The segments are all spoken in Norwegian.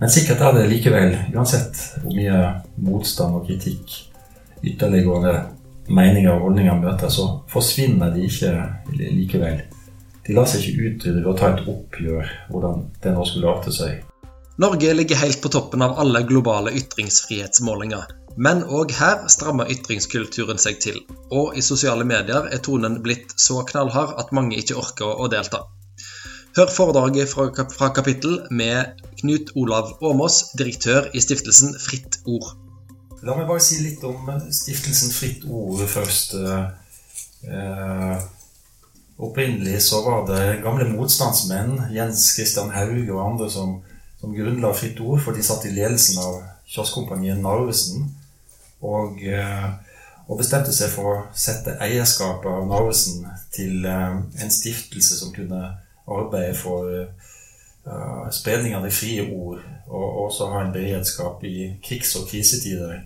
Men sikkert er det likevel, uansett hvor mye motstand og kritikk ytterliggående meninger og holdninger møter, så forsvinner de ikke likevel. De lar seg ikke utrydde ved å ta et oppgjør hvordan det nå skulle arte seg. Norge ligger helt på toppen av alle globale ytringsfrihetsmålinger. Men òg her strammer ytringskulturen seg til, og i sosiale medier er tonen blitt så knallhard at mange ikke orker å delta. Hør foredraget fra, fra kapittel med Knut Olav Åmås, direktør i stiftelsen Fritt Ord. La meg bare si litt om stiftelsen Fritt Ord først. Eh, opprinnelig så var det gamle motstandsmenn, Jens Christian Haug og andre, som som grunnla Fritt Ord, for de satt i ledelsen av kioskkompaniet Narvesen. Og, eh, og, bestemte seg for å sette eierskapet av Narvesen til eh, en stiftelse som kunne arbeide for uh, spredning av det frie ord, og også ha en beredskap i krigs- og krisetider.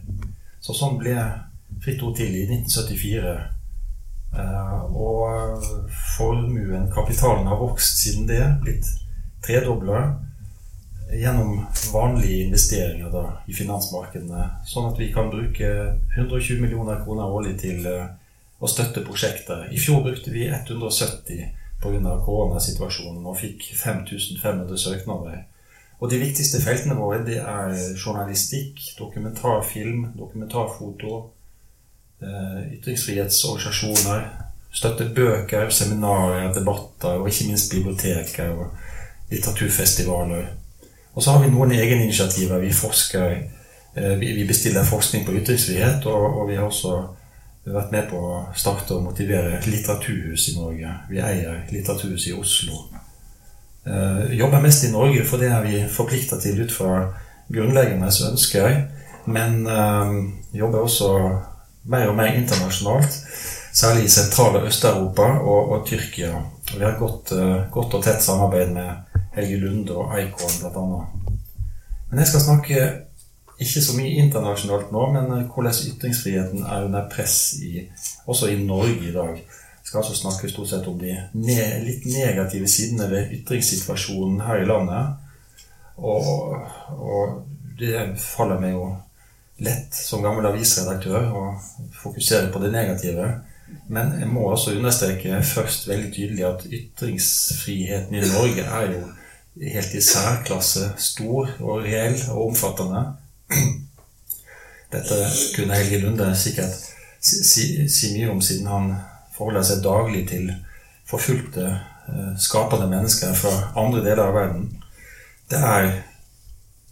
Så sånn ble Fritt Ord til i 1974. Uh, og formuen, kapitalen, har vokst siden det, blitt tredobla gjennom vanlige investeringer da, i finansmarkedene. Sånn at vi kan bruke 120 millioner kroner årlig til å støtte prosjekter. I fjor brukte vi 170 pga. koronasituasjonen og fikk 5500 søknader. Og de viktigste feltene våre det er journalistikk, dokumentarfilm, dokumentarfoto, uh, ytringsfrihetsorganisasjoner, støtte bøker, seminarer, debatter og ikke minst biblioteker og litteraturfestivaler. Og så har vi noen egeninitiativer. Vi forsker eh, vi bestiller forskning på ytringsfrihet, og, og vi har også vært med på å starte og motivere litteraturhus i Norge. Vi eier litteraturhus i Oslo. Uh, jobber mest i Norge, for det er vi forplikta til ut fra grunnleggende ønsker. Men uh, jobber også mer og mer internasjonalt. Særlig i sentrale Øst-Europa og, og, Tyrkia. Og vi har godt, uh, godt og tett samarbeid med Helge Lunde og Eikon bl.a. Men jeg skal snakke ikke så mye internasjonalt nå, men eh, hvordan ytringsfriheten er under press i, også i Norge i dag. Vi skal altså snakke stort sett om de ne litt negative sidene ved ytringssituasjonen her i landet. Og, og, det faller meg jo lett som gammel avisredaktør å fokusere på det negative. Men jeg må også understreke først veldig tydelig at ytringsfriheten i Norge er jo helt i særklasse stor og reell og omfattende. Dette kunne Helge Lunde sikkert si, si, si, mye om, siden han forholder seg daglig til forfulgte, eh, skapende mennesker fra andre deler av verden. Det er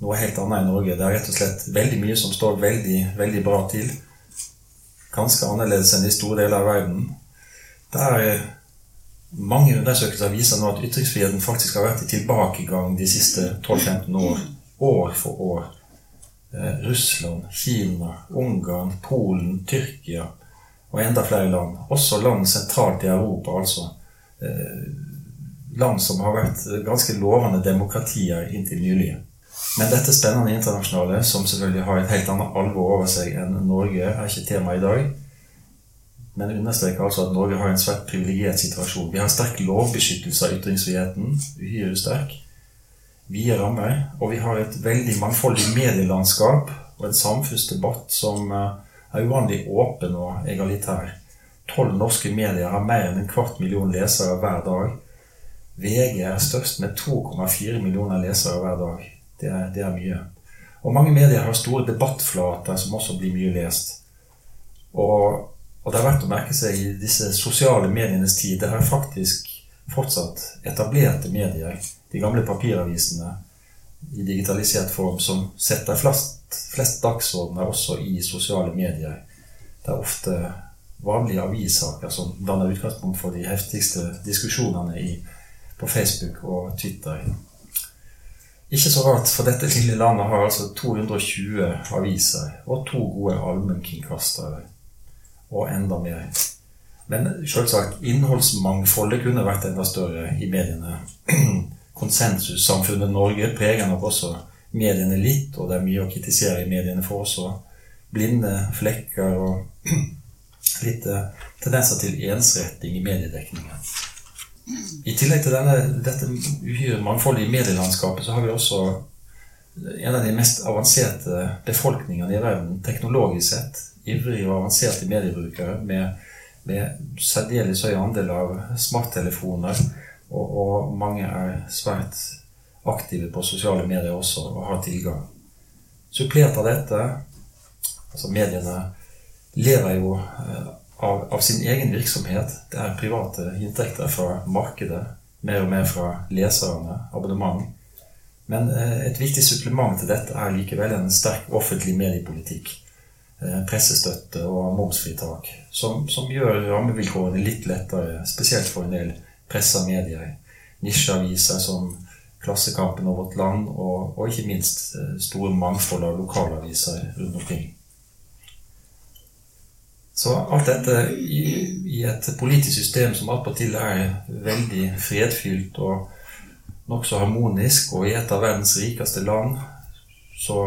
noe helt annet i Norge. Det er rett og slett veldig mye som står veldig, veldig bra til. Ganske annerledes enn i store deler av verden. Det er mange undersøkelser viser nå at ytringsfriheten faktisk har vært i tilbakegang de siste 12-15 år. År for år. Eh, Russland, Kina, Ungarn, Polen, Tyrkia og enda flere land. Også land sentralt i Europa, altså. Eh, land som har vært ganske lovende demokratier inntil nylig. Men dette spennende internasjonale, som selvfølgelig har et helt annet alvor over seg enn Norge, er ikke tema i dag men understreker altså at Norge har en svært privilegert situasjon. Vi har sterk lovbeskyttelse av ytringsfriheten, uhyre sterk, vide rammer, og vi har et veldig mangfoldig medielandskap og en samfunnsdebatt som eh, er uvanlig åpen og egalitær. Tolv norske medier har mer enn en kvart million lesere hver dag. VG er størst med 2,4 millioner lesere hver dag. Det er, det er mye. Og mange medier har store debattflater som også blir mye lest. Og og det er verdt å merke seg i disse sosiale medienes tid. Det er faktisk fortsatt etablerte medier, de gamle papiravisene, i digitalisert form, som setter flest, flest dagsordener også i sosiale medier. Det er ofte vanlige avissaker som danner utgangspunkt for de heftigste diskusjonene i, på Facebook og Twitter. Ikke så rart, for dette lille landet har altså 220 aviser og to gode allmennkringkastere og enda mer. Men selvsagt, innholdsmangfoldet kunne vært enda større i mediene. Konsensussamfunnet Norge preger nok også mediene litt, og det er mye å kritisere i mediene for også. Blinde flekker og litt eh, tendenser til ensretting i mediedekningen. I tillegg til denne, dette uhyre mangfoldige medielandskapet, så har vi også en av de mest avanserte befolkningene i verden teknologisk sett. Ivrige og avanserte mediebrukere med, med særdeles høy andel av smarttelefoner. Og, og, mange er svært aktive på sosiale medier også og har tilgang. Supplert av dette Altså, mediene lever jo eh, av, av, sin egen virksomhet. Det er private inntekter fra markedet, mer og mer fra leserne, abonnement. Men eh, et viktig supplement til dette er likevel en sterk offentlig mediepolitikk. Eh, pressestøtte og momsfritak, som, som gjør rammevilkårene litt lettere, spesielt for en del pressa medier. Nisjeaviser som Klassekampen og Vårt Land, og, og ikke minst eh, store mangfold av lokalaviser rundt omkring. Så alt dette i, i et politisk system som attpåtil er veldig fredfylt og nokså harmonisk, og i et av verdens rikeste land, så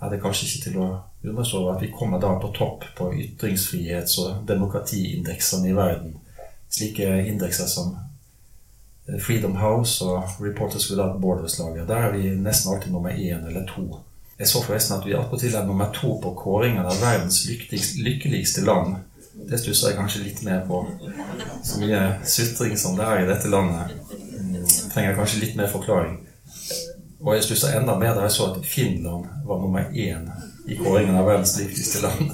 er det kanskje ikke til å undres over at vi kommer da på topp på ytringsfrihets- og demokratiindeksene i verden. Slike indekser som Freedom House og Reporters Without Borders-laget. Der er vi nesten alltid nummer én eller to. Jeg så forresten at vi attpåtil er nummer to på kåringen av verdens lykkeligste land. Det stusser jeg kanskje litt mer på. Så mye sutring som det er i dette landet, mm, trenger kanskje litt mer forklaring. Og jeg stussa enda mer da jeg så at Finland var nummer én i kåringen av verdens lykkeligste land.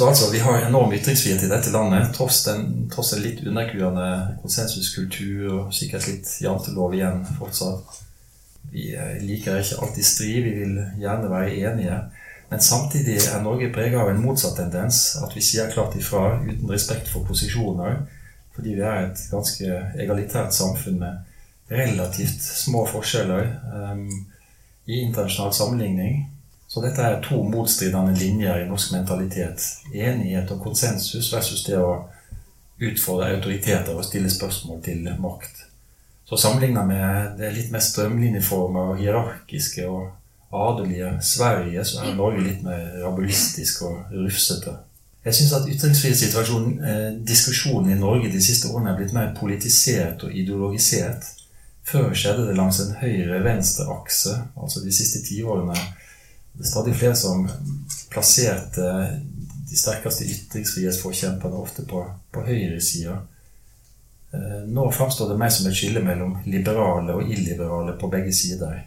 Så altså, vi har enorm ytringsfrihet i dette landet, tross, den, tross en litt underkuende konsensuskultur og sikkert litt jantelov igjen fortsatt. Vi eh, liker ikke alltid strid, vi vil gjerne være enige. Men samtidig er Norge prega av en motsatt tendens. At vi sier klart ifra uten respekt for posisjoner. Fordi vi er et ganske egalitært samfunn med relativt små forskjeller um, i internasjonal sammenligning. Så dette er to motstridende linjer i norsk mentalitet. Enighet og konsensus versus det å utfordre autoriteter og stille spørsmål til makt. Så sammenligna med det litt mer strømlinjeforma og hierarkiske og adelige Sverige, så er Norge litt mer rabulistisk og rufsete. Jeg syns at ytringsfrihetssituasjonen, eh, diskusjonen i Norge de siste årene er blitt mer politisert og ideologisert. Før skjedde det langs en høyre-venstre-akse, altså de siste tiårene. Det er stadig flere som plasserte de sterkeste ytringsfrihetsforkjemperne ofte på, på høyresida. Eh, nå framstår det mer som et skille mellom liberale og illiberale på begge sider.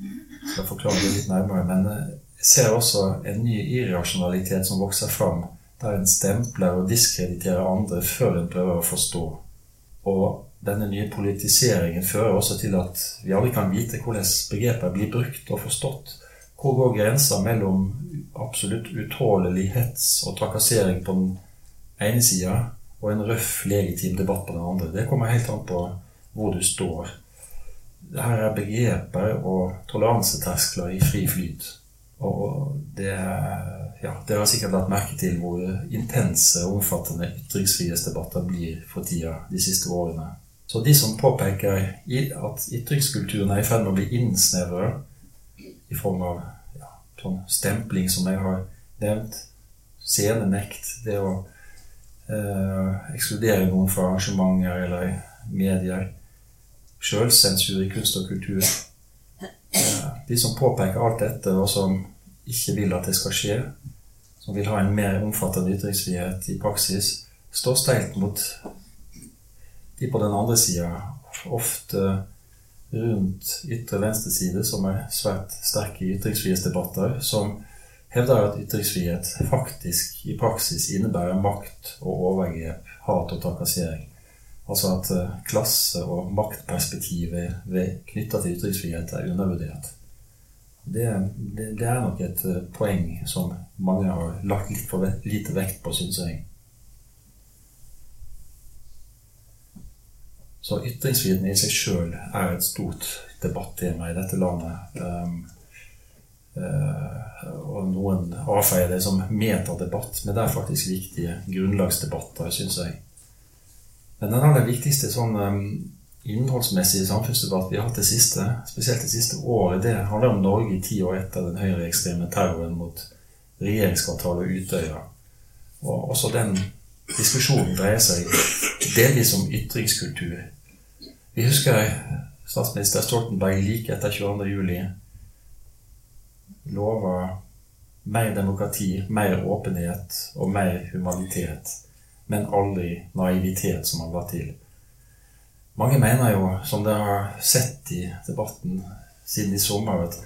Jeg skal forklare det litt nærmere, men eh, jeg ser også en ny irrasjonalitet som vokser fram, der en stempler og diskrediterer andre før en prøver å forstå. Og denne nye politiseringen fører også til at vi aldri kan vite hvordan begreper blir brukt og forstått. Hvor går grensa mellom absolutt utålelig hets og trakassering på den ene sida og en røff, legitim debatt på den andre. Det kommer helt an på hvor du står. Her er begreper og toleranseterskler i fri flyt. Og det, ja, det har sikkert lagt merke til hvor intense og omfattende ytringsfrihetsdebatter blir for tida de siste årene. Så de som påpeker at ytringskulturen er i ferd med å bli innsnevra i form av ja, sånn stempling, som jeg har nevnt, scenenekt, det å eh, ekskludere noen fra arrangementer eller medier. Sjølsensur i kunst og kultur. Eh, de som påpeker alt dette, og som ikke vil at det skal skje, som vil ha en mer omfattende ytringsfrihet i praksis, står steilt mot de på den andre sida, ofte rundt ytre venstre side, som er svært sterke i ytringsfrihetsdebatter, som hevder at ytringsfrihet faktisk i praksis innebærer makt og overgrep, hat og trakassering. Altså at eh, klasse- og maktperspektivet knytta til ytringsfrihet er undervurdert. Det, det, det, er nok et eh, poeng som mange har lagt litt for lite vekt på, syns jeg. Så ytringsfriheten i seg sjøl er et stort debattema i dette landet. Um, Eh, og noen avfeier det som metadebatt, men det er faktisk viktige grunnlagsdebatter, syns jeg. Men den aller viktigste sånn um, innholdsmessige samfunnsdebatt vi har hatt det siste, spesielt det siste året, det handler om Norge i ti år etter den høyreekstreme terroren mot regjeringskvartalet og Utøya. Og også den diskusjonen dreier seg delvis om ytringskultur. Vi husker statsminister Stoltenberg like etter 22. juli lova mer demokrati, mer åpenhet og mer humanitet, men aldri naivitet, som han la til. Mange mener jo, som dere har sett i debatten siden i sommer, at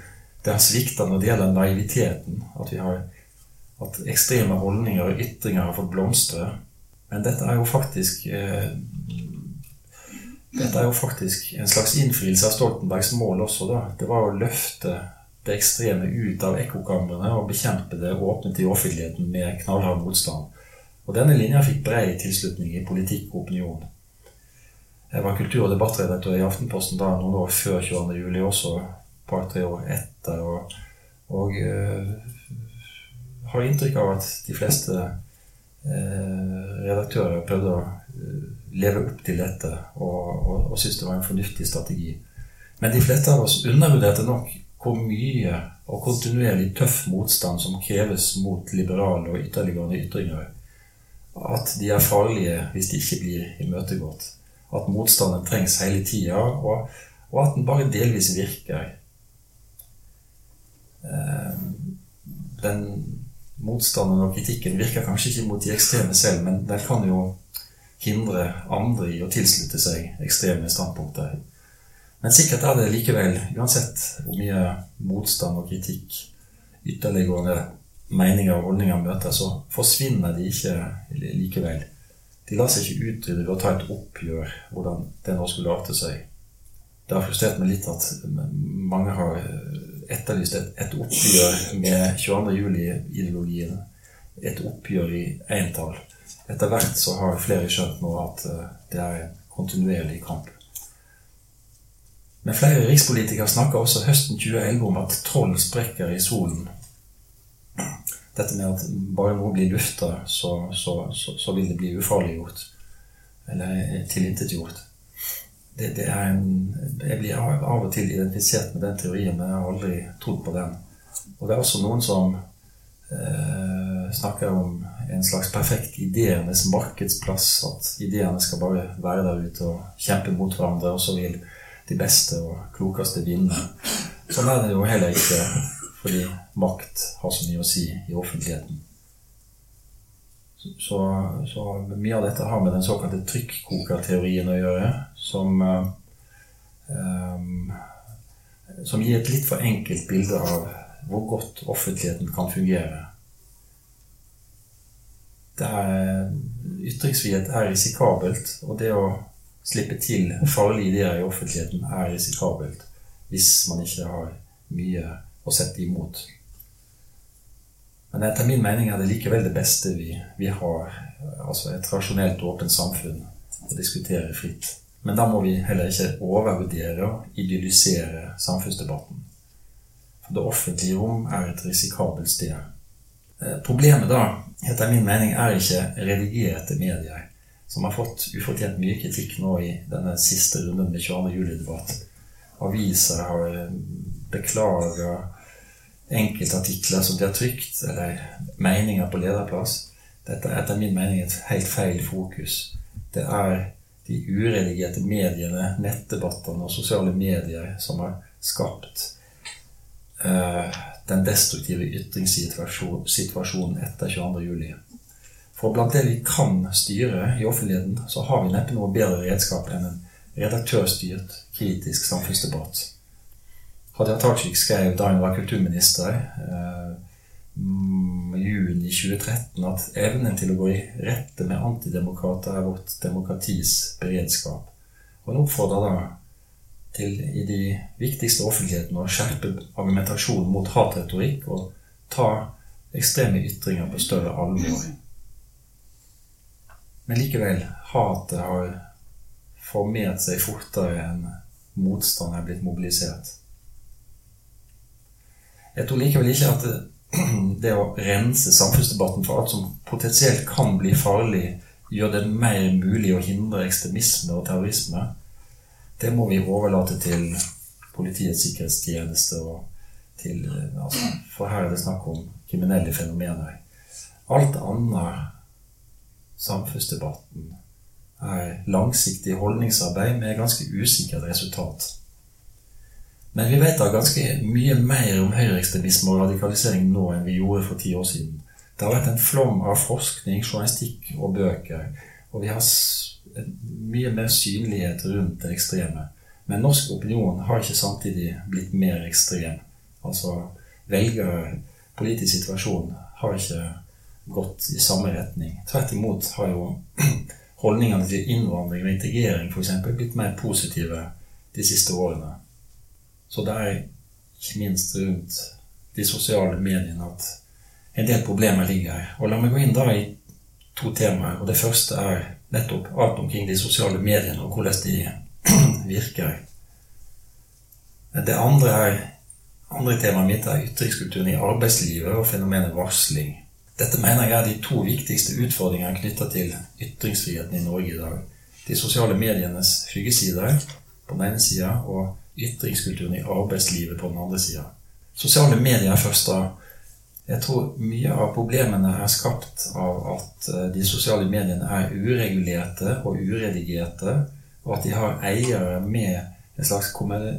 det har svikta når det gjelder naiviteten. At, har, at ekstreme holdninger og ytringer har fått blomstre. Men dette er jo faktisk eh, dette er jo faktisk en slags innfrielse av Stoltenbergs mål også. da. Det var å løfte det ekstreme ut av ekkokamrene og bekjempe det åpent i offentligheten med knallhard motstand. Og denne linja fikk bred tilslutning i politikk og opinion. Jeg var kultur- og debattredaktør i Aftenposten da noen år før 22. juli, også et par-tre år etter. Og, og øh, har inntrykk av at de fleste redaktører prøvde å uh, leve opp til dette og, og, og syntes det var en fornuftig strategi. Men de fleste av oss undervurderte nok hvor mye og kontinuerlig tøff motstand som kreves mot liberale og ytterliggående ytringer. At de er farlige hvis de ikke blir imøtegått. At motstanden trengs hele tida, og, og, at den bare delvis virker. Eh, den motstanden og kritikken virker kanskje ikke mot de ekstreme selv, men den kan jo hindre andre i å tilslutte seg ekstreme standpunkter. Men sikkert er det likevel, uansett hvor mye motstand og kritikk ytterliggående meninger og holdninger møter, så forsvinner de ikke likevel. De lar seg ikke utrydde ved å ta et oppgjør hvordan det nå skulle arte seg. Det har frustrert meg litt at mange har etterlyst et, et oppgjør med 22. juli-ideologien. Et oppgjør i entall etter hvert så har flere skjønt nå at eh, det er en kontinuerlig kamp. Men flere rikspolitikere snakker også høsten 2011 om at troll sprekker i solen. Dette med at bare noe blir lufta, så, så, så, så, vil det bli ufarliggjort. Eller tilintetgjort. Det, det en, jeg blir av og til identifisert med den teorien, men jeg har aldri trodd på den. Og det er også noen som eh, snakker om en slags perfekt ideenes markedsplass. At ideene skal bare være der ute og kjempe mot hverandre, og så vil de beste og klokeste vinne. Sånn er det jo heller ikke fordi makt har så mye å si i offentligheten. Så, så mye av dette har med den såkalte trykkokerteorien å gjøre, som, um, som gir et litt for enkelt bilde av hvor godt offentligheten kan fungere er, ytringsfrihet er risikabelt, og det å slippe til farlige ideer i offentligheten er risikabelt hvis man ikke har mye å sette imot. Men etter min mening er det likevel det beste vi, vi har, altså et rasjonelt, åpent samfunn, å diskutere fritt. Men da må vi heller ikke overvurdere og idyllisere samfunnsdebatten. For det offentlige rom er et risikabelt sted. Eh, problemet da etter min mening er ikke redigerte medier, som har fått ufortjent mye kritikk nå i denne siste runden med 22. juli-debatt. Aviser har eh, beklaga enkeltartikler som de har trykt, eller meninger på lederplass. Dette er etter min mening et helt feil fokus. Det er de uredigerte mediene, nettdebattene og sosiale medier som har skapt uh, den destruktive ytringssituasjonen etter 22.07. For blant det vi kan styre i offentligheten, så har vi neppe noe bedre redskap enn en redaktørstyrt, kritisk samfunnsdebatt. Hadia Tajik skrev da hun var kulturminister eh, juni 2013 at evnen til å gå i rette med antidemokrater er vårt demokratis beredskap. Og han oppfordrer da til i de viktigste offentlighetene å skjerpe argumentasjonen mot hatretorikk og ta ekstreme ytringer på større alvor. Men likevel, hatet har formert seg fortere enn motstand er blitt mobilisert. Jeg tror likevel ikke at det, å rense samfunnsdebatten for alt som potensielt kan bli farlig, gjør det mer mulig å hindre ekstremisme og terrorisme det må vi overlate til Politiets sikkerhetstjeneste og til altså, For her er det snakk om kriminelle fenomener. Alt annet samfunnsdebatten er langsiktig holdningsarbeid med ganske usikkert resultat. Men vi vet da ganske mye mer om høyreekstremisme og radikalisering nå enn vi gjorde for ti år siden. Det har vært en flom av forskning, journalistikk og bøker. Og vi har mye mer synlighet rundt det ekstreme. Men norsk opinion har ikke samtidig blitt mer ekstrem. Altså velgere, politisk situasjon, har ikke gått i samme retning. Tvert imot har jo holdningene til innvandring og integrering f.eks. blitt mer positive de siste årene. Så det er ikke minst rundt de sosiale mediene at en del problemer ligger. Og la meg gå inn da i to temaer. og Det første er nettopp alt omkring de sosiale mediene og hvordan de virker. Det andre, er, andre temaet mitt er ytringskulturen i arbeidslivet og fenomenet varsling. Dette mener jeg er de to viktigste utfordringene knytta til ytringsfriheten i Norge i dag. De sosiale medienes hyggesider på den ene sida og ytringskulturen i arbeidslivet på den andre sida. Sosiale medier er først da jeg tror mye av problemene er skapt av at eh, de sosiale mediene er uregulerte og uredigerte, og at de har eiere med en slags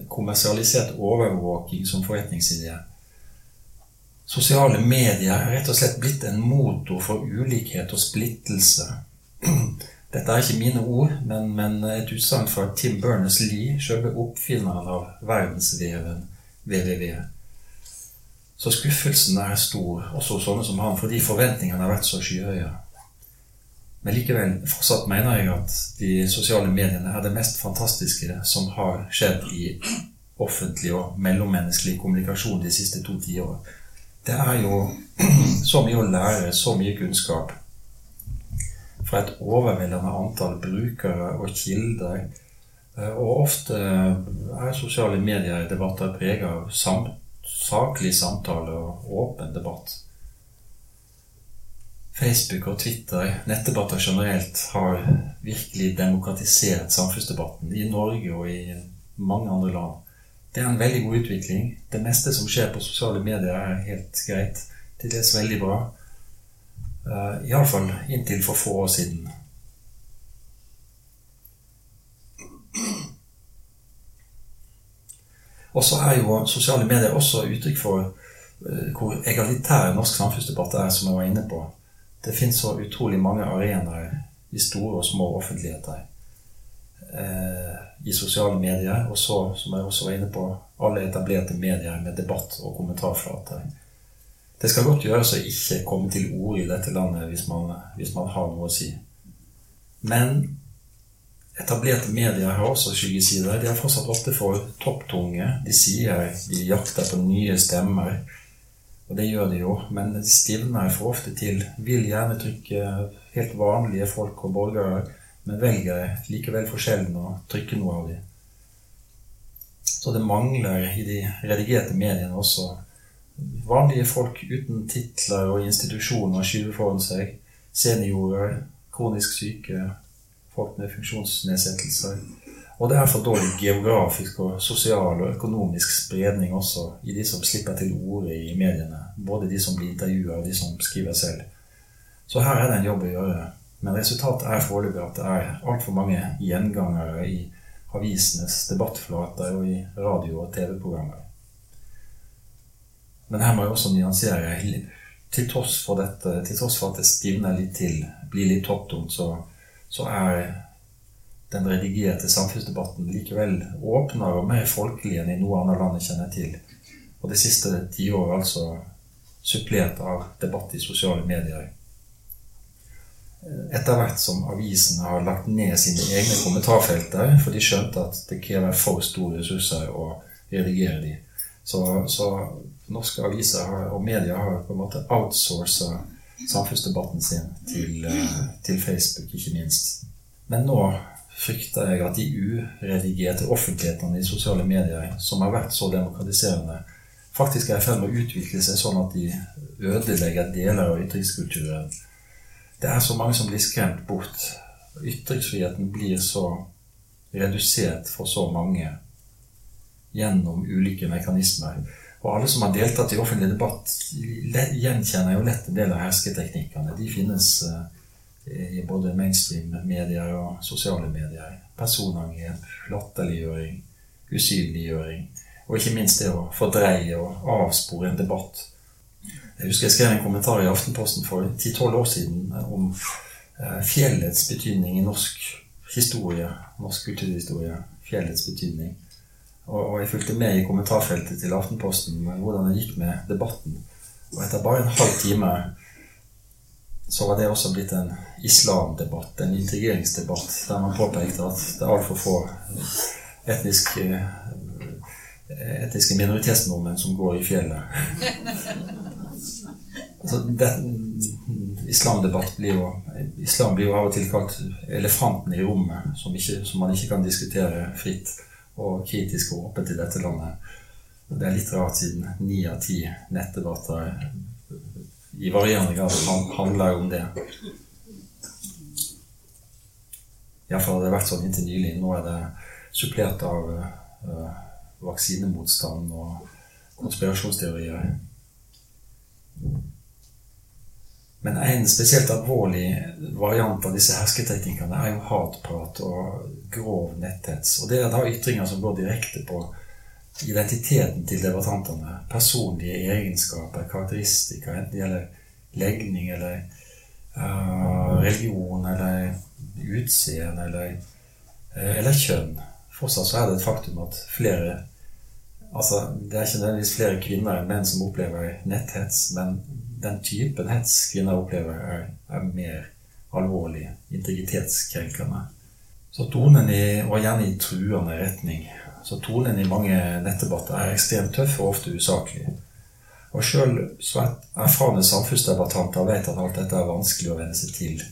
kommersialisert overvåking som forretningsidé. Sosiale medier er rett og slett blitt en motor for ulikhet og splittelse. Dette er ikke mine ord, men, men et utsagn fra Tim Berners-Lee, selve oppfinneren av verdensveven www. Så skuffelsen er stor, også hos sånne som han, fordi forventningene har vært så skyhøye. Men likevel, fortsatt mener jeg at de sosiale mediene er det mest fantastiske som har skjedd i offentlig og mellommenneskelig kommunikasjon de siste to tiår. Det er jo så mye å lære, så mye kunnskap fra et overveldende antall brukere og kilder. Og ofte er sosiale medier-debatter preget av sam saklig samtale og åpen debatt. Facebook og Twitter, nettdebatter generelt, har virkelig demokratisert samfunnsdebatten i Norge og i mange andre land. Det er en veldig god utvikling. Det meste som skjer på sosiale medier, er helt greit. Til dels veldig bra. Uh, Iallfall inntil for få år siden. Og så er jo sosiale medier også uttrykk for uh, hvor egalitær norsk samfunnsdebatt er, som jeg var inne på. Det fins så utrolig mange arenaer i store og små offentligheter uh, i sosiale medier. Og så, som jeg også var inne på, alle etablerte medier med debatt og kommentarflater. Det skal godt gjøres å ikke komme til orde i dette landet hvis man, hvis man har noe å si. Men Etablerte medier har også skyggesider. De er fortsatt ofte for topptunge. De sier de jakter på nye stemmer, og det gjør de jo. Men de stivner for ofte til. Vil gjerne trykke helt vanlige folk og borgere, men velger likevel for sjelden å trykke noe av dem. Så det mangler i de redigerte mediene også vanlige folk uten titler og institusjoner skyver foran seg. Seniorer, kronisk syke, folk med funksjonsnedsettelser. Og det er for dårlig geografisk og sosial og økonomisk spredning også i de som slipper til orde i mediene. Både de som blir intervjua, og de som skriver selv. Så her er det en jobb å gjøre. Men resultatet er foreløpig at det er altfor mange gjengangere i avisenes debattflater og i radio- og TV-programmer. Men her må jeg også nyansere. Til tross for dette, til tross for at det stivner litt til, blir litt topptungt, så så er den redigerte samfunnsdebatten likevel åpnere og mer folkelig enn i noe annet land jeg kjenner til. Og det siste tiåret altså supplert av debatt i sosiale medier. Etter hvert som avisene har lagt ned sine egne kommentarfelter, for de skjønte at det krever for store ressurser å redigere de. Så, så norske aviser og medier har på en måte outsourca samfunnsdebatten sin til, eh, til, Facebook, ikke minst. Men nå frykter jeg at de uredigerte offentlighetene i sosiale medier, som har vært så demokratiserende, faktisk er i ferd med å utvikle seg sånn at de ødelegger deler av ytringskulturen. Det er så mange som blir skremt bort. Ytringsfriheten blir så redusert for så mange gjennom ulike mekanismer. Og alle som har deltatt i offentlig debatt, gjenkjenner jo lett en del av hersketeknikkene. De finnes eh, i både mainstream-medier og sosiale medier. Personangrep, latterliggjøring, usynliggjøring. Og ikke minst det å fordreie og avspore en debatt. Jeg husker jeg skrev en kommentar i Aftenposten for 10-12 år siden om eh, fjellets betydning i norsk historie, norsk kulturhistorie. Fjellets betydning. Og, og jeg fulgte med i kommentarfeltet til Aftenposten med hvordan det gikk med debatten. Og etter bare en halv time så var det også blitt en islamdebatt, en integreringsdebatt, der man påpekte at det er altfor få etniske, etniske minoritetsnordmenn som går i fjellet. Altså, det, islamdebatt blir jo Islam blir jo av og til kalt elefanten i rommet, som, ikke, som man ikke kan diskutere fritt og kritisk og åpent i dette landet. Det er litt rart, siden ni av ti nettdebatter i varierende grad handler om det. Iallfall har det vært sånn inntil nylig. Nå er det supplert av uh, vaksinemotstand og konspirasjonsteorier. Men en spesielt alvorlig variant av disse hersketeknikkene er jo hatprat og grov netthets. Og det er da ytringer som går direkte på identiteten til debattantene. Personlige egenskaper, karakteristikker, enten det gjelder legning eller uh, religion eller utseende eller, uh, eller kjønn. Fortsatt så er det et faktum at flere Altså, det er ikke nødvendigvis flere kvinner enn menn som opplever netthets, men den typen hets kvinner opplever, er, er mer alvorlig, integritetskrenkende. Så tonen i, og gjerne i truende retning. Så tonen i mange nettdebatter er ekstremt tøff og ofte usaklig. Og sjøl erfarne samfunnsdebattanter vet at alt dette er vanskelig å venne seg til.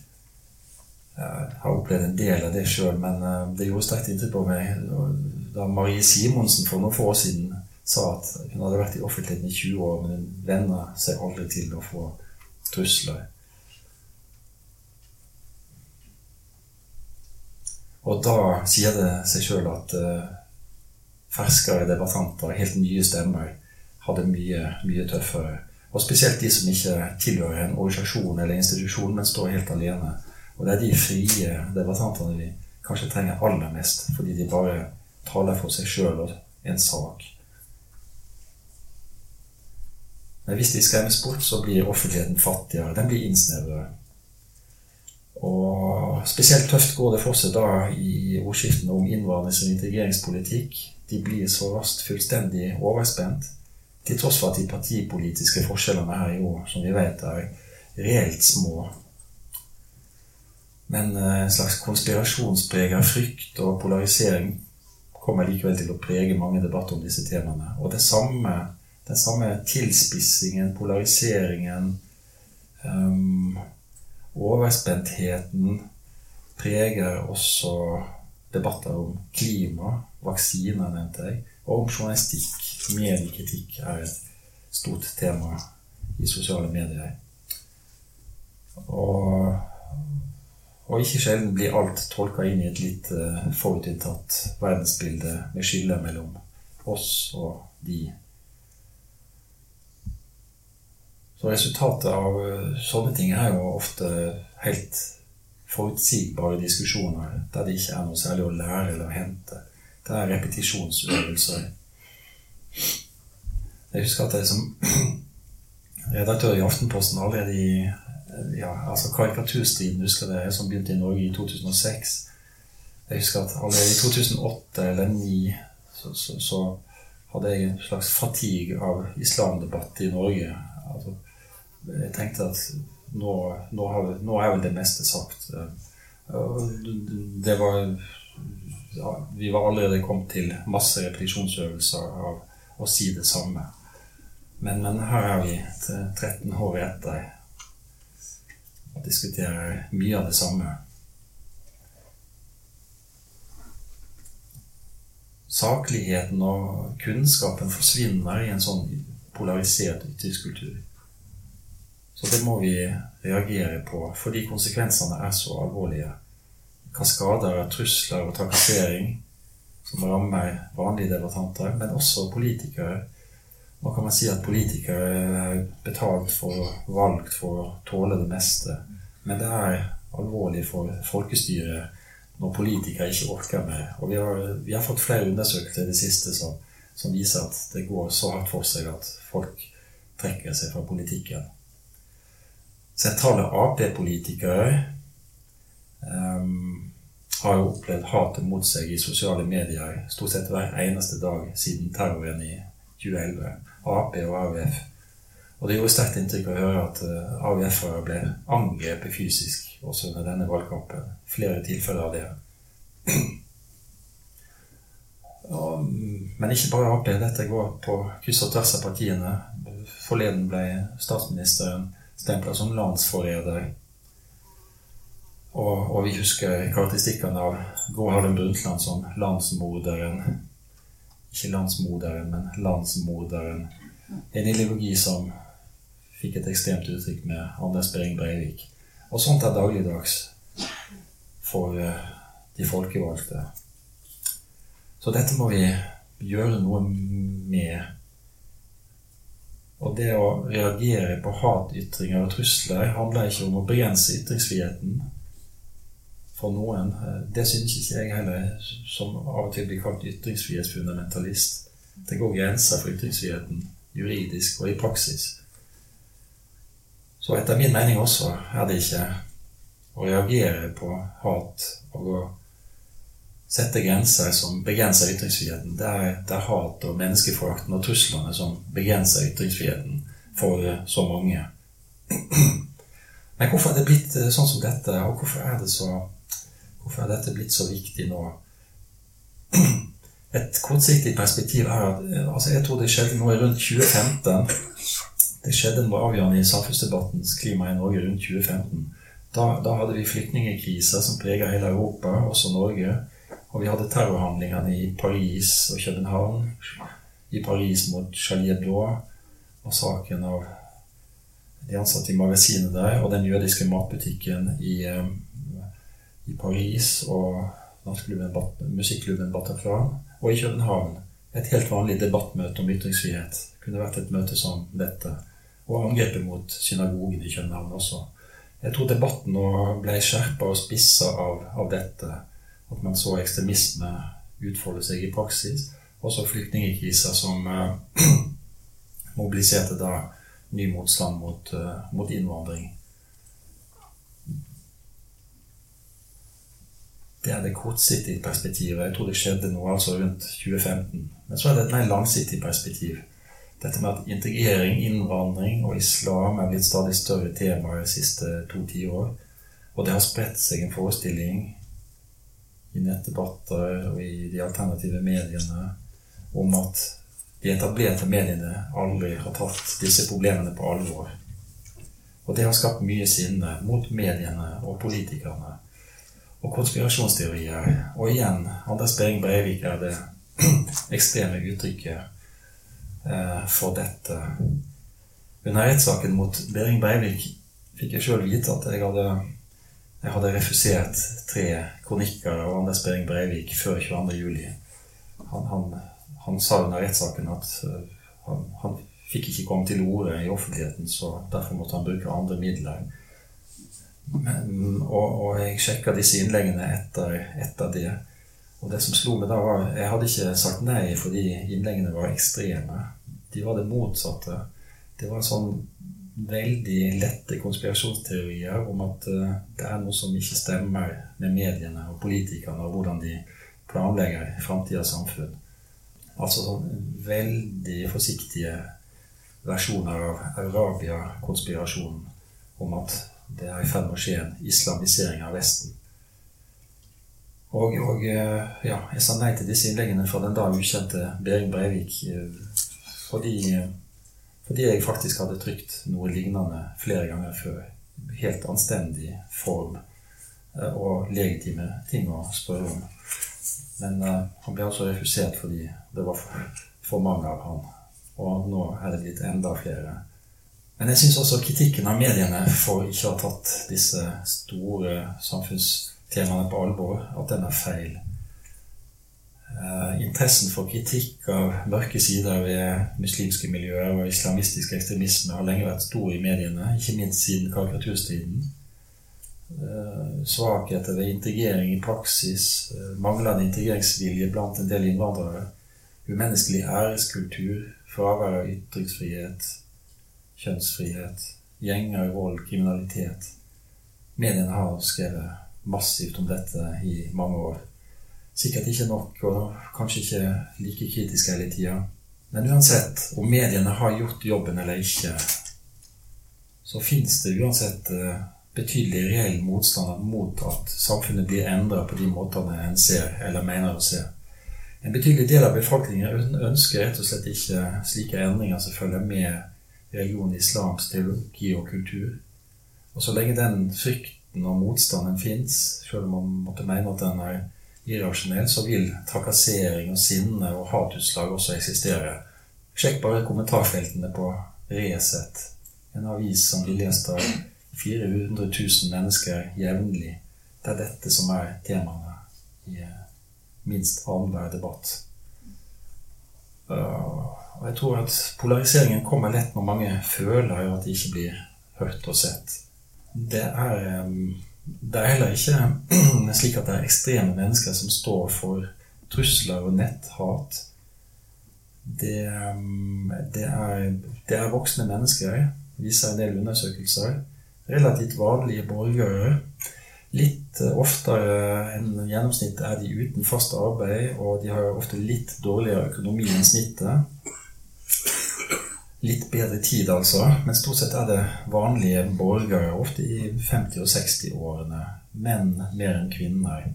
Jeg har opplevd en del av det sjøl, men eh, det gjorde sterkt inntrykk på meg da Marie Simonsen for noen få år siden sa at hun hadde vært i offentligheten i 20 år, men hun venner seg aldri til å få trusler. Og da sier det seg sjøl at uh, ferskere debattanter, helt nye stemmer, hadde mye, mye tøffere. Og spesielt de som ikke tilhører en organisasjon eller institusjon, men står helt alene. Og det er de frie debattantene vi kanskje trenger aller mest, fordi de bare taler for seg sjøl og en sak. Men hvis de skremmes bort, så blir offentligheten fattigere. Den blir innsnevrere. Og spesielt tøft går det for seg da i ordskiftene om innvandrings- og integreringspolitikk. De blir så raskt fullstendig overspent, til tross for at de partipolitiske forskjellene her i år, som vi vet, er reelt små. Men eh, en slags konspirasjonspreg frykt og polarisering kommer likevel til å prege mange debatter om disse temaene. Og det samme den samme tilspissingen, polariseringen, um, overspentheten preger også debatter om klima, vaksiner, nevnte jeg, og om journalistikk. Mediekritikk er et stort tema i sosiale medier. Og, og ikke sjelden blir alt tolka inn i et litt uh, forutinntatt verdensbilde med skille mellom oss og de Så resultatet av eh, sånne ting er jo ofte helt forutsigbare diskusjoner der det ikke er noe særlig å lære eller å hente. Det er repetisjonsøvelser. Jeg husker at jeg som redaktør i Aftenposten allerede i ja, altså Karikaturstriden husker jeg, som begynte i Norge i 2006. Jeg husker at allerede i 2008 eller 2009 så, så, så hadde jeg en slags fatigue av islamdebatt i Norge. Altså, jeg tenkte at nå, nå, har, nå, er vel det meste sagt. Det var ja, Vi var allerede kommet til masse repetisjonsøvelser av å si det samme. Men, men her er vi 13 år etter og diskuterer mye av det samme. Sakligheten og kunnskapen forsvinner i en sånn polarisert ytringskultur. Så det må vi reagere på, fordi konsekvensene er så alvorlige. Kaskader av trusler og trakassering som rammer vanlige debattanter, men også politikere. Nå kan man si at politikere er betalt for, valgt for å tåle det meste. Men det er alvorlig for folkestyret når politikere ikke orker mer. Og vi har, vi har fått flere undersøkelser i det siste som som viser at det går så hardt for seg at folk trekker seg fra politikken. Sentrale Ap-politikere um, har jo opplevd hatet mot seg i sosiale medier stort sett hver eneste dag siden terroren i 2011. Ap og AUF. Og det gjorde sterkt inntrykk å høre at uh, AUF-ere ble angrepet fysisk også under denne valgkampen. Flere tilfeller av det. Og, men ikke bare Ap. Dette går på kryss og tvers av partiene. Forleden ble statsministeren stempla som landsforrædere. Og, og, vi husker karakteristikkene av Gro Brundtland som landsmorderen. Ikke landsmoderen, men landsmorderen. En ideologi som fikk et ekstremt uttrykk med Anders Behring Breivik. Og sånt er dagligdags for uh, de folkevalgte. Så dette må vi gjøre noe med. Og det å reagere på hatytringer og trusler handler ikke om å begrense ytringsfriheten for noen. Det synes ikke jeg heller, som av og til blir kalt ytringsfrihetsfundamentalist. Det går grenser for ytringsfriheten juridisk og i praksis. Så etter min mening også er det ikke å reagere på hat og å sette grenser som begrenser ytringsfriheten. Det er, det er hat og menneskeforakten og truslene som begrenser ytringsfriheten for eh, så mange. Men hvorfor er det blitt eh, sånn som dette, og hvorfor er, det så, hvorfor er dette blitt så viktig nå? Et kortsiktig perspektiv er at eh, altså jeg tror det skjedde noe rundt 2015. Det skjedde noe avgjørende i samfunnsdebattens klima i Norge rundt 2015. Da, da hadde vi flyktningkriser som preger hele Europa, også Norge. Og vi hadde terrorhandlingene i Paris og København. I Paris mot Charlie Hebdo. og saken av de ansatte i magasinet der, og den jødiske matbutikken i, eh, i Paris og musikklubben Bataclan. Og i København et helt vanlig debattmøte om ytringsfrihet. Kunne vært et møte som dette. Og angrepet mot synagogen i København også. Jeg tror debatten nå ble skjerpa og spissa av, av dette at man så ekstremisme utfolde seg i praksis. Også flyktningkrisa som uh, mobiliserte da ny motstand mot, uh, mot, innvandring. Det er det kortsiktige perspektivet. Jeg tror det skjedde noe altså rundt 2015. Men så er det et mer langsiktig perspektiv. Dette med at integrering, innvandring og islam er blitt stadig større temaer de siste to tiår. Og det har spredt seg en forestilling i nettdebatter og i de alternative mediene om at de etablerte mediene aldri har tatt disse problemene på alvor. Og det har skapt mye sinne mot mediene og politikerne. Og konspirasjonsteorier. Og igjen, Anders Behring Breivik er det ekstreme uttrykket eh, for dette. Under rettssaken mot Behring Breivik fikk jeg sjøl vite at jeg hadde jeg hadde refusert tre kronikker av Anders Behring Breivik før 22.07. Han, han, han sa under rettssaken at uh, han, han, fikk ikke komme til orde i offentligheten, så derfor måtte han bruke andre midler. Men, og, og, jeg sjekka disse innleggene etter, etter, det. Og det som slo meg da, var Jeg hadde ikke sagt nei fordi innleggene var ekstreme. De var det motsatte. Det var en sånn veldig lette konspirasjonsteorier om at uh, det er noe som ikke stemmer med mediene og politikerne, og hvordan de planlegger framtidas samfunn. Altså sånn veldig forsiktige versjoner av Arabia-konspirasjonen om at det er i ferd med å skje en islamisering av Vesten. Og, og uh, ja, jeg sa nei til disse innleggene fra den da ukjente Behring Breivik uh, fordi fordi jeg faktisk hadde trykt noe lignende flere ganger før. Helt anstendig form eh, og legitime ting å spørre om. Men uh, han ble altså refusert fordi det var for, for, mange av han. Og nå er det blitt enda flere. Men jeg syns også kritikken av mediene for ikke å ha tatt disse store samfunnstemaene på alvor, at den er feil. Eh, interessen for kritikk av mørke sider ved muslimske miljøer og islamistisk ekstremisme har lenge vært stor i mediene, ikke minst siden karikaturstriden. Eh, svakheter ved integrering i praksis, eh, manglende integreringsvilje blant en del innvandrere, umenneskelig æreskultur, fravær av ytringsfrihet, kjønnsfrihet, gjenger, vold, kriminalitet. Mediene har skrevet massivt om dette i mange år. Sikkert ikke nok, og kanskje ikke like kritisk hele tida. Men uansett, om mediene har gjort jobben eller ikke, så fins det uansett eh, betydelig reell motstand mot at samfunnet blir endra på de måtene en ser eller mener å se. En betydelig del av befolkningen ønsker rett og slett ikke slike endringer som følger med religion, islams teologi og kultur. Og så lenge den frykten og motstanden fins, selv om man måtte mene at den er irrasjonell, så vil trakassering og sinne og hatutslag også eksistere. Sjekk bare kommentarfeltene på Resett, en avis som blir lest av 400 000 mennesker jevnlig. Det er dette som er temaene i minst annenhver debatt. Uh, og jeg tror at polariseringen kommer lett når mange føler at de ikke blir hørt og sett. Det er, det er heller ikke slik at det er ekstreme mennesker som står for trusler og netthat. Det, um, det, er, det er voksne mennesker, viser en del undersøkelser. Relativt vanlige borgere Litt eh, oftere enn gjennomsnittet er de uten fast arbeid, og de har ofte litt dårligere økonomi enn snittet. Litt bedre tid, altså. Men stort sett er det vanlige borgere, ofte i 50- og 60-årene. Menn mer enn kvinner.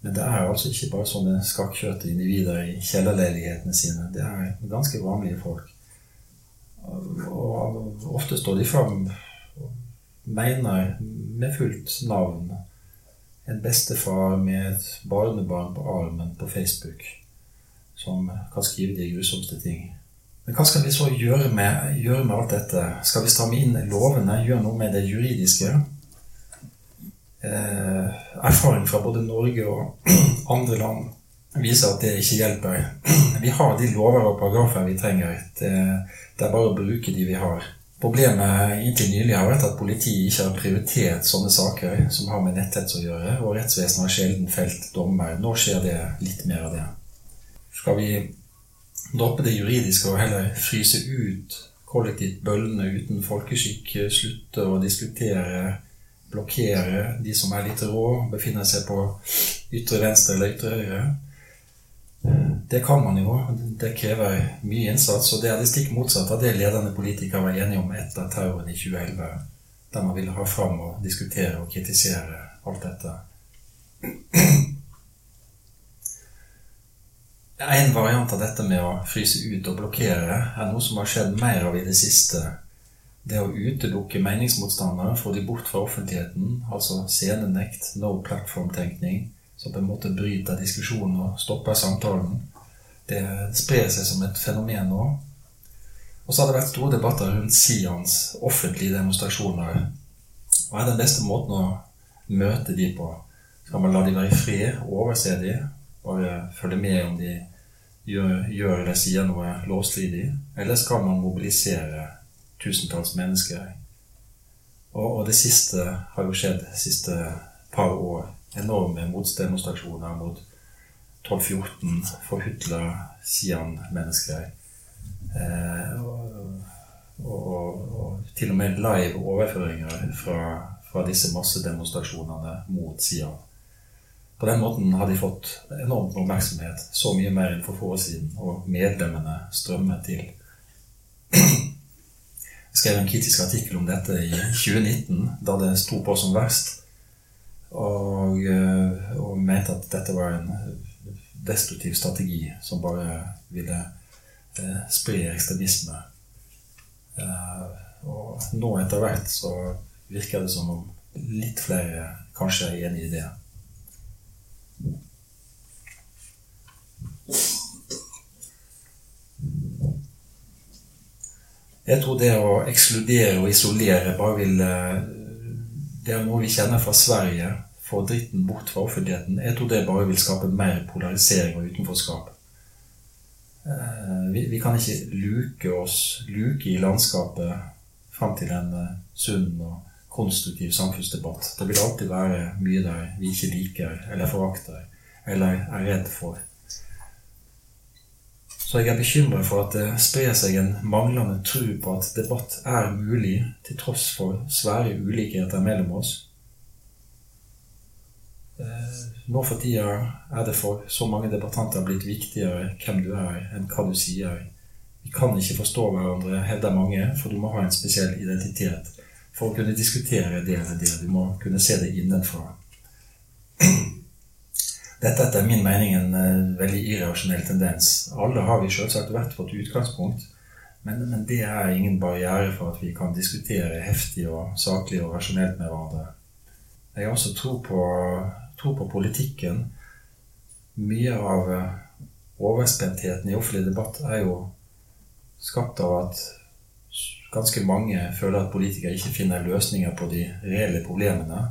Men det er altså ikke bare sånne skakkjørte individer i kjellerleilighetene sine. Det er ganske vanlige folk. Og ofte står de fram mener med fullt navn en bestefar med et barnebarn på armen på Facebook som kan skrive de grusomste ting. Men hva skal vi så gjøre med, gjøre med alt dette? Skal vi stramme inn lovene, gjøre noe med det juridiske? Eh, erfaring fra både Norge og andre land viser at det ikke hjelper. Vi har de lover og paragrafer vi trenger. Det, det er bare å bruke de vi har. Problemet inntil nylig har vært at politiet ikke har prioritert sånne saker som har med netthets å gjøre, og rettsvesenet har sjelden felt dommer. Nå skjer det litt mer av det. Skal vi droppe det juridiske og heller fryse ut kollektivt bøllene uten folkeskikk, slutte å diskutere, blokkere de som er litt rå, befinner seg på ytre venstre eller ytre høyre? Det kan man jo. Det krever mye innsats. Og det er det stikk motsatte av det ledende politikere var enige om etter terroren i 2011. Der man ville ha fram og diskutere og kritisere alt dette. En variant av dette med å fryse ut og blokkere er noe som har skjedd mer av i det siste. Det å utelukke meningsmotstandere, få de bort fra offentligheten, altså scenenekt, no platform-tenkning, som på en måte bryter diskusjonen og stopper samtalen. Det sprer seg som et fenomen nå. Og så har det vært store debatter rundt Sians offentlige demonstrasjoner. Hva er den beste måten å møte de på? Skal man la de være i fred, overse de, bare følge med om de gjør, eller sier noe lovstridig? Eller skal man mobilisere tusentalls mennesker? Og, og det siste har jo skjedd de siste par år enorme motdemonstrasjoner mot 12-14 forhutla Sian-mennesker. Eh, og, og, og, til og med live overføringer fra, fra disse massedemonstrasjonene mot Sian. På den måten har de fått enormt oppmerksomhet, så mye mer enn for få år siden, og medlemmene strømmer til. Jeg skrev en kritisk artikkel om dette i 2019, da det sto på som verst. Og, eh, og, mente at dette var en destruktiv strategi som bare ville eh, spre ekstremisme. Eh, og nå etter hvert så virker det som om litt flere kanskje er enig i det. Jeg tror det å ekskludere og isolere bare vil det er noe vi kjenner fra Sverige. Få dritten bort fra offentligheten. Jeg tror det bare vil skape mer polarisering og utenforskap. Eh, vi, vi kan ikke luke oss, luke i landskapet fram til en eh, sunn og konstruktiv samfunnsdebatt. Det vil alltid være mye der vi ikke liker eller forakter eller er redd for. Så jeg er bekymret for at det sprer seg en manglende tro på at debatt er mulig, til tross for svære ulikheter mellom oss. Eh, nå for tida er det for så mange debattanter blitt viktigere hvem du er, enn hva du sier. Vi kan ikke forstå hverandre, hevder mange, for du må ha en spesiell identitet for å kunne diskutere det eller det. Du må kunne se det innenfra. Dette er etter min mening en uh, veldig irrasjonell tendens. Alle har vi selvsagt hvert vårt utgangspunkt, men, men, det er ingen barriere for at vi kan diskutere heftig og saklig og rasjonelt med hverandre. Jeg har også tro på, tro på politikken. Mye av uh, overspenttheten i offentlig debatt er jo skapt av at ganske mange føler at politikere ikke finner løsninger på de reelle problemene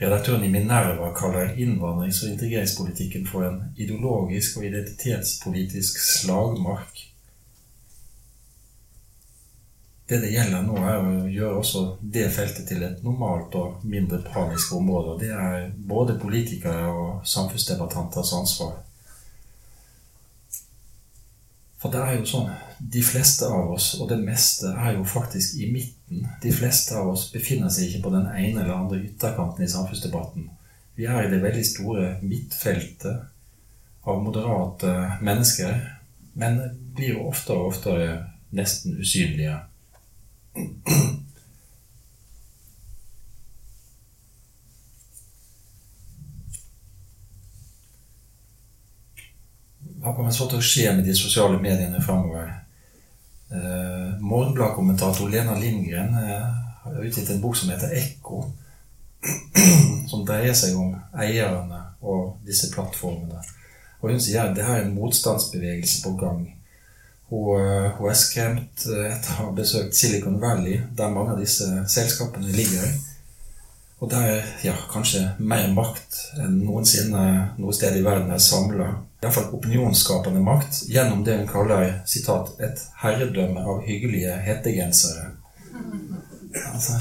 Redaktøren i Minerva kaller innvandrings- og integreringspolitikken for en ideologisk og identitetspolitisk slagmark. Det det gjelder nå, er å gjøre også det feltet til et normalt og mindre panisk område. Det er både politikere og samfunnsdebattanters ansvar. For det er jo sånn De fleste av oss, og det meste, er jo faktisk i midten. De fleste av oss befinner seg ikke på den ene eller andre ytterkanten i samfunnsdebatten. Vi er i det veldig store midtfeltet av moderate mennesker, men blir jo oftere og oftere nesten usynlige. hva kommer så til å skje med de sosiale mediene framover? Eh, Morgenbladkommentator Lena Lindgren eh, har utgitt en bok som heter Ekko. Som dreier seg om eierne og disse plattformene. Og hun sier at det her er en motstandsbevegelse på gang. Hun, eh, hun er skremt etter å ha besøkt Silicon Valley, der mange av disse selskapene ligger. Og der ja, kanskje mer makt enn noensinne noe sted i verden er samla iallfall opinionsskapende makt gjennom det hun kaller citat, 'et herredømme av hyggelige hettegensere'. Altså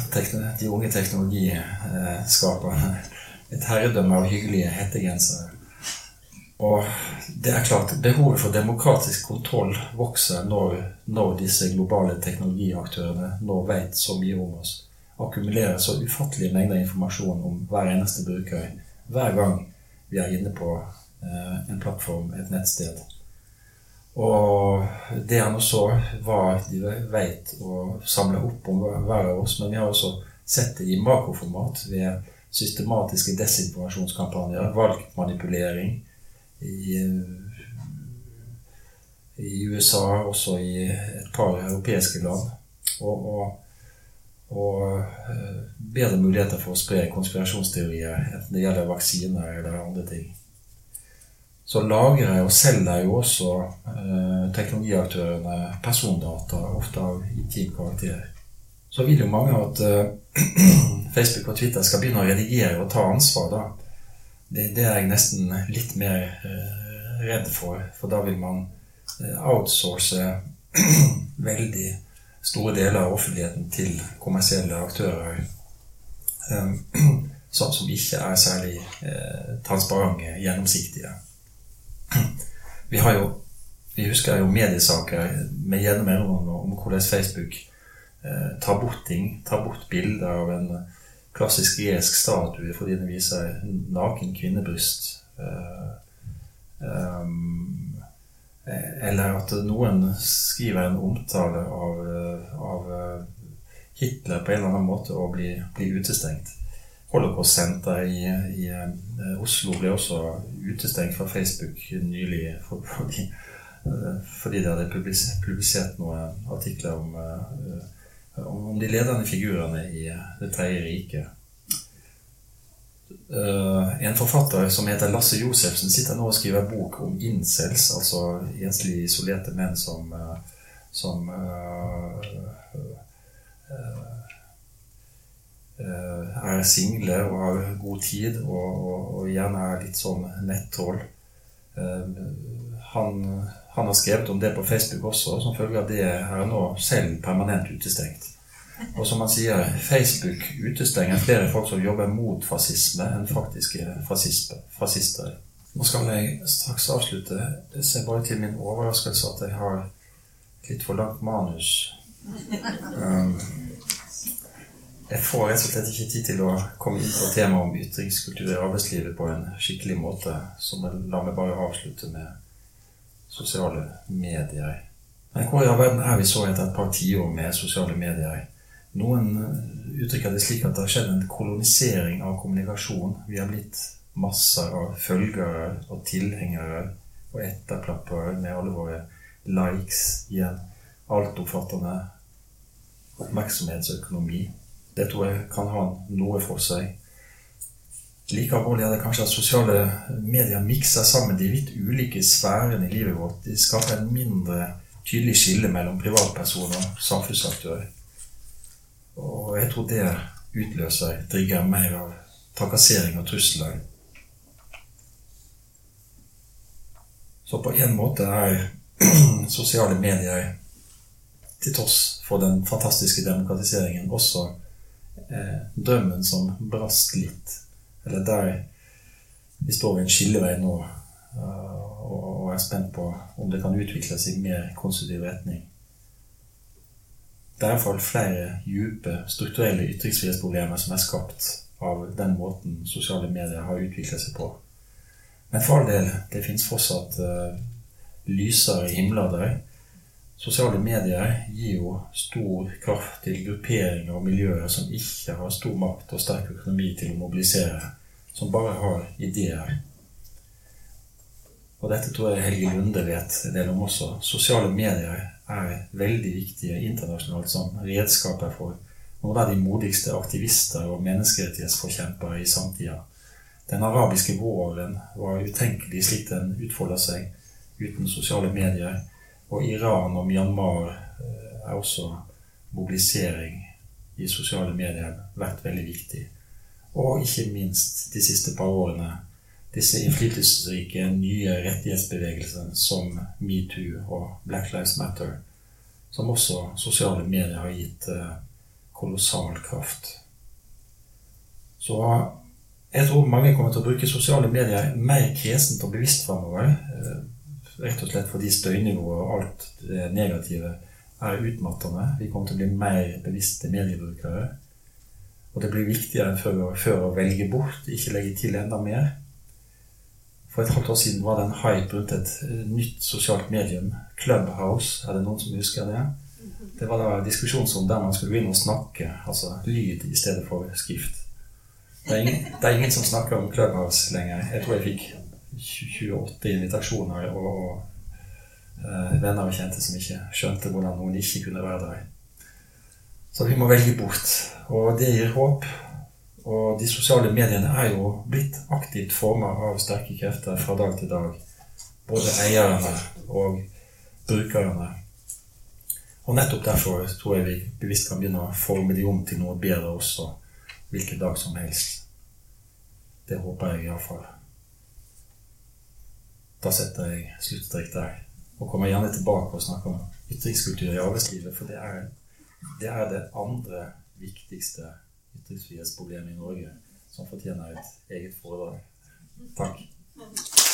de unge teknologiskaperne. Et herredømme av hyggelige hettegensere. Og det er klart, behovet for demokratisk kontroll vokser når, når disse globale teknologiaktørene nå vet så mye om oss. Akkumulerer så ufattelige mengder informasjon om hver eneste bruker hver gang vi er inne på Eh, en plattform, et nettsted. Og det han også så hva de vet å samle opp om hver av oss. Men vi har også sett det i makroformat ved systematiske desinformasjonskampanjer, valgmanipulering i, i USA, også i et par europeiske land. Og, og, og eh, bedre muligheter for å spre konspirasjonsteorier, enten det gjelder vaksiner eller andre ting så lagrer og selger jo også eh, teknologiaktørene persondata, ofte av intim karakter. Så vil jo mange at eh, Facebook og Twitter skal begynne å redigere og ta ansvar. da. Det, det er jeg nesten litt mer eh, redd for, for da vil man eh, outsource veldig store deler av offentligheten til kommersielle aktører eh, som, som, ikke er særlig eh, transparente, gjennomsiktige. Vi jo vi husker jo mediesaker med gjennom mellomrom om hvordan Facebook eh, tar bort ting. Tar bort bilder av en klassisk gresk statue fordi den viser naken kvinnebryst. Eh, um, eller at noen skriver en omtale av, av, Hitler på en eller annen måte og blir, blir utestengt. Holocaust-senter i, i Oslo ble også utestengt fra Facebook nylig fordi, fordi de hadde publisert, noen artikler om, om de ledende figurene i Det tredje riket. En forfatter som heter Lasse Josefsen, sitter nå og skriver bok om incels, altså enslige, isolerte menn som, som Eh, er single og har god tid og, og, og gjerne er litt sånn nettroll. Eh, han, han, har skrevet om det på Facebook også, som følge av det er nå selv permanent utestengt. Og som han sier, Facebook utestenger flere folk som jobber mot fascisme, enn faktiske fascister. Nå skal jeg straks avslutte. Jeg ser bare til min overraskelse at jeg har litt for langt manus. Um, jeg får rett og slett ikke tid til å komme inn på temaet om ytringskultur i arbeidslivet på en skikkelig måte, så la meg bare avslutte med sosiale medier. Men hvor i all verden er vi så etter et par tiår med sosiale medier? Noen uttrykker det slik at det har skjedd en kolonisering av kommunikasjon. Vi har blitt masser av følgere og tilhengere og etterklappere med alle våre likes i en altoppfattende oppmerksomhetsøkonomi. Det tror jeg kan ha noe for seg. Like alvorlig er det kanskje at sosiale medier mikser sammen de vidt ulike sfærene i livet vårt. De skaper en mindre tydelig skille mellom privatpersoner og samfunnsaktør. Og jeg tror det utløser, trigger mer av trakassering og trusler. Så på en måte er sosiale medier, til tross for den fantastiske demokratiseringen, også eh, drømmen som brast litt. Eller der vi står ved en skillevei nå uh, og er spent på om det kan utvikles i mer konstruktiv retning. Det er iallfall flere dype strukturelle ytringsfrihetsproblemer som er skapt av den måten sosiale medier har utviklet seg på. Men for all del, det fins fortsatt uh, lysere himler der. Sosiale medier gir jo stor kraft til grupperinger og miljøer som ikke har stor makt og sterk økonomi til å mobilisere, som bare har ideer. Og dette tror jeg Helge Lunde vet en del om også. Sosiale medier er veldig viktige internasjonalt som redskaper for noen av de modigste aktivister og menneskerettighetsforkjempere i samtida. Den arabiske våren var utenkelig slik den utfolda seg uten sosiale medier. Og Iran og Myanmar eh, er også mobilisering i sosiale medier vært veldig viktig. Og ikke minst de siste par årene disse innflytelsesrike nye rettighetsbevegelsene som metoo og Black Lives Matter, som også sosiale medier har gitt eh, kolossal kraft. Så jeg tror mange kommer til å bruke sosiale medier mer kresent og bevisst framover. Eh, Rett og slett fordi støynivået og alt det negative er utmattende. Vi kommer til å bli mer bevisste mediebrukere. Og det blir viktigere enn før, før å velge bort, ikke legge til enda mer. For et halvt år siden var det en hype rundt et eh, nytt sosialt medium, Clubhouse. Er det noen som husker det? Det var da diskusjonsrom der man skulle inn og snakke, altså lyd i stedet for skrift. Det er ingen, det er ingen som snakker om Clubhouse lenger. Jeg tror jeg fikk 28 invitasjoner og, og uh, venner og kjente som ikke skjønte hvordan noen ikke kunne være der. Så vi må velge bort. Og det gir håp. Og de sosiale mediene er jo blitt aktivt forma av sterke krefter fra dag til dag. Både eierne og brukerne. Og nettopp derfor tror jeg vi bevisst kan begynne å forme de om til noe bedre også, hvilken dag som helst. Det håper jeg iallfall. Da setter jeg sluttstrek der. Og kommer gjerne tilbake og snakker om ytringskultur i arbeidslivet, for det er det, er det andre viktigste ytringsfrihetsproblem i Norge, som fortjener et eget foredrag. Takk.